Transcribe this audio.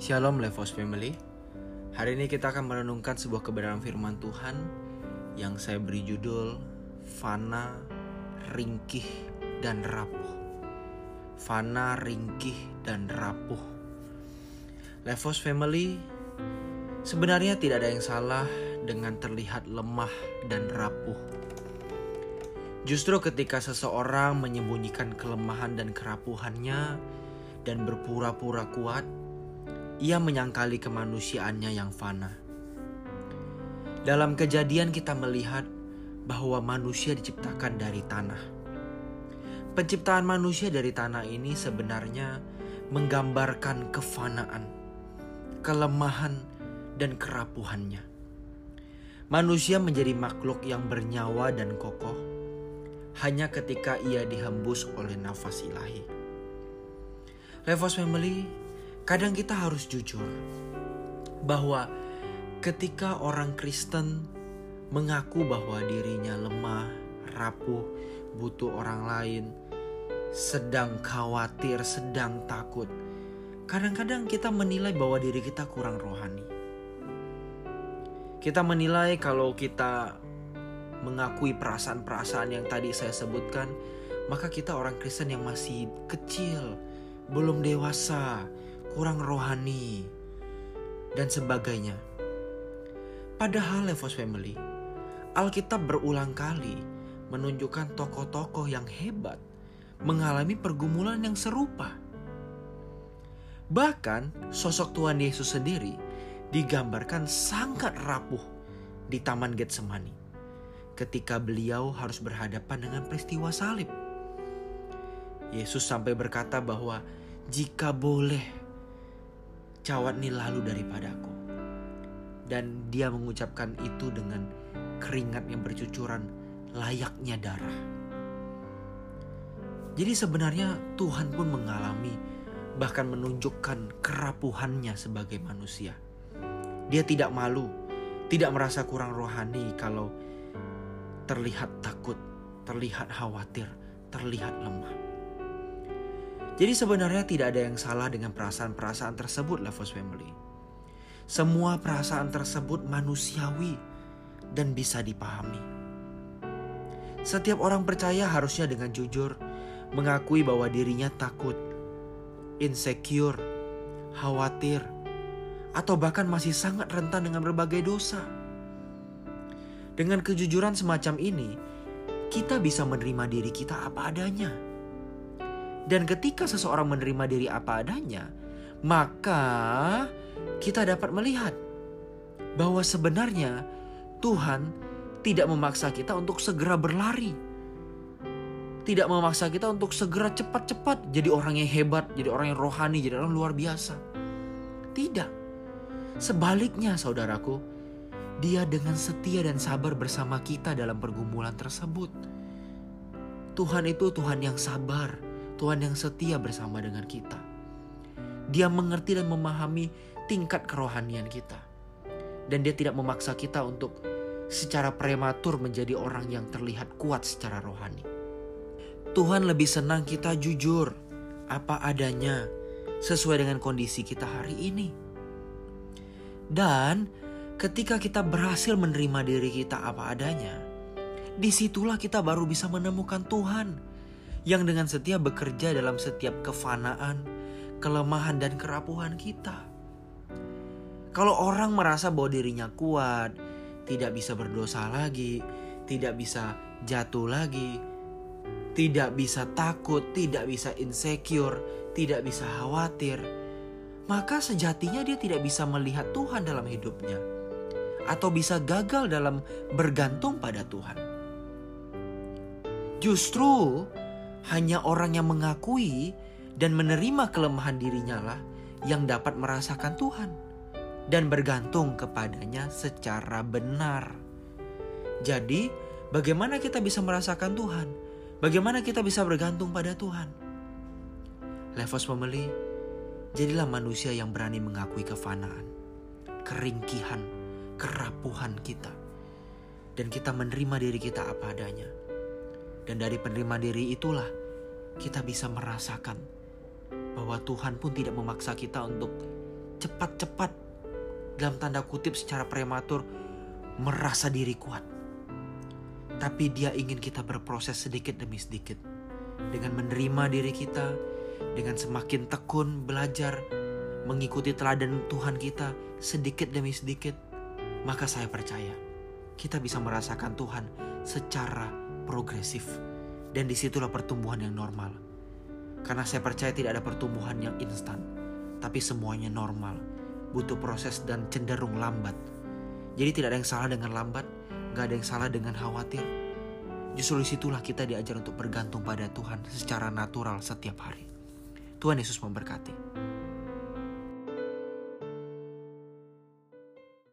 Shalom Levos Family. Hari ini kita akan merenungkan sebuah kebenaran firman Tuhan Yang saya beri judul Fana, Ringkih, dan Rapuh. Fana, Ringkih, dan Rapuh. Levos Family Sebenarnya tidak ada yang salah dengan terlihat lemah dan rapuh. Justru ketika seseorang menyembunyikan kelemahan dan kerapuhannya dan berpura-pura kuat, ia menyangkali kemanusiaannya yang fana. Dalam kejadian kita melihat bahwa manusia diciptakan dari tanah. Penciptaan manusia dari tanah ini sebenarnya menggambarkan kefanaan, kelemahan, dan kerapuhannya. Manusia menjadi makhluk yang bernyawa dan kokoh hanya ketika ia dihembus oleh nafas ilahi. Levos Family, kadang kita harus jujur bahwa ketika orang Kristen mengaku bahwa dirinya lemah, rapuh, butuh orang lain, sedang khawatir, sedang takut, kadang-kadang kita menilai bahwa diri kita kurang rohani. Kita menilai kalau kita mengakui perasaan-perasaan yang tadi saya sebutkan, maka kita orang Kristen yang masih kecil, belum dewasa, kurang rohani, dan sebagainya. Padahal Levos Family, Alkitab berulang kali menunjukkan tokoh-tokoh yang hebat mengalami pergumulan yang serupa. Bahkan sosok Tuhan Yesus sendiri digambarkan sangat rapuh di Taman Getsemani ketika beliau harus berhadapan dengan peristiwa salib. Yesus sampai berkata bahwa jika boleh cawan ini lalu daripadaku. Dan dia mengucapkan itu dengan keringat yang bercucuran layaknya darah. Jadi sebenarnya Tuhan pun mengalami bahkan menunjukkan kerapuhannya sebagai manusia. Dia tidak malu, tidak merasa kurang rohani kalau terlihat takut, terlihat khawatir, terlihat lemah. Jadi sebenarnya tidak ada yang salah dengan perasaan-perasaan tersebut Levos Family. Semua perasaan tersebut manusiawi dan bisa dipahami. Setiap orang percaya harusnya dengan jujur mengakui bahwa dirinya takut, insecure, khawatir, atau bahkan masih sangat rentan dengan berbagai dosa. Dengan kejujuran semacam ini, kita bisa menerima diri kita apa adanya. Dan ketika seseorang menerima diri apa adanya, maka kita dapat melihat bahwa sebenarnya Tuhan tidak memaksa kita untuk segera berlari. Tidak memaksa kita untuk segera cepat-cepat jadi orang yang hebat, jadi orang yang rohani, jadi orang luar biasa. Tidak. Sebaliknya saudaraku, dia dengan setia dan sabar bersama kita dalam pergumulan tersebut. Tuhan itu Tuhan yang sabar, Tuhan yang setia bersama dengan kita. Dia mengerti dan memahami tingkat kerohanian kita. Dan dia tidak memaksa kita untuk secara prematur menjadi orang yang terlihat kuat secara rohani. Tuhan lebih senang kita jujur, apa adanya, sesuai dengan kondisi kita hari ini. Dan ketika kita berhasil menerima diri kita apa adanya, di situlah kita baru bisa menemukan Tuhan yang dengan setia bekerja dalam setiap kefanaan, kelemahan, dan kerapuhan kita. Kalau orang merasa bahwa dirinya kuat, tidak bisa berdosa lagi, tidak bisa jatuh lagi, tidak bisa takut, tidak bisa insecure, tidak bisa khawatir, maka sejatinya dia tidak bisa melihat Tuhan dalam hidupnya atau bisa gagal dalam bergantung pada Tuhan. Justru hanya orang yang mengakui dan menerima kelemahan dirinya lah yang dapat merasakan Tuhan dan bergantung kepadanya secara benar. Jadi, bagaimana kita bisa merasakan Tuhan? Bagaimana kita bisa bergantung pada Tuhan? Levos Pemeli, jadilah manusia yang berani mengakui kefanaan, keringkihan, kerapuhan kita. Dan kita menerima diri kita apa adanya. Dan dari penerima diri itulah kita bisa merasakan bahwa Tuhan pun tidak memaksa kita untuk cepat-cepat dalam tanda kutip secara prematur merasa diri kuat. Tapi dia ingin kita berproses sedikit demi sedikit. Dengan menerima diri kita, dengan semakin tekun belajar, mengikuti teladan Tuhan kita sedikit demi sedikit, maka saya percaya kita bisa merasakan Tuhan secara progresif. Dan di situlah pertumbuhan yang normal. Karena saya percaya tidak ada pertumbuhan yang instan, tapi semuanya normal, butuh proses dan cenderung lambat. Jadi tidak ada yang salah dengan lambat, gak ada yang salah dengan khawatir. Justru di situlah kita diajar untuk bergantung pada Tuhan secara natural setiap hari. Tuhan Yesus memberkati.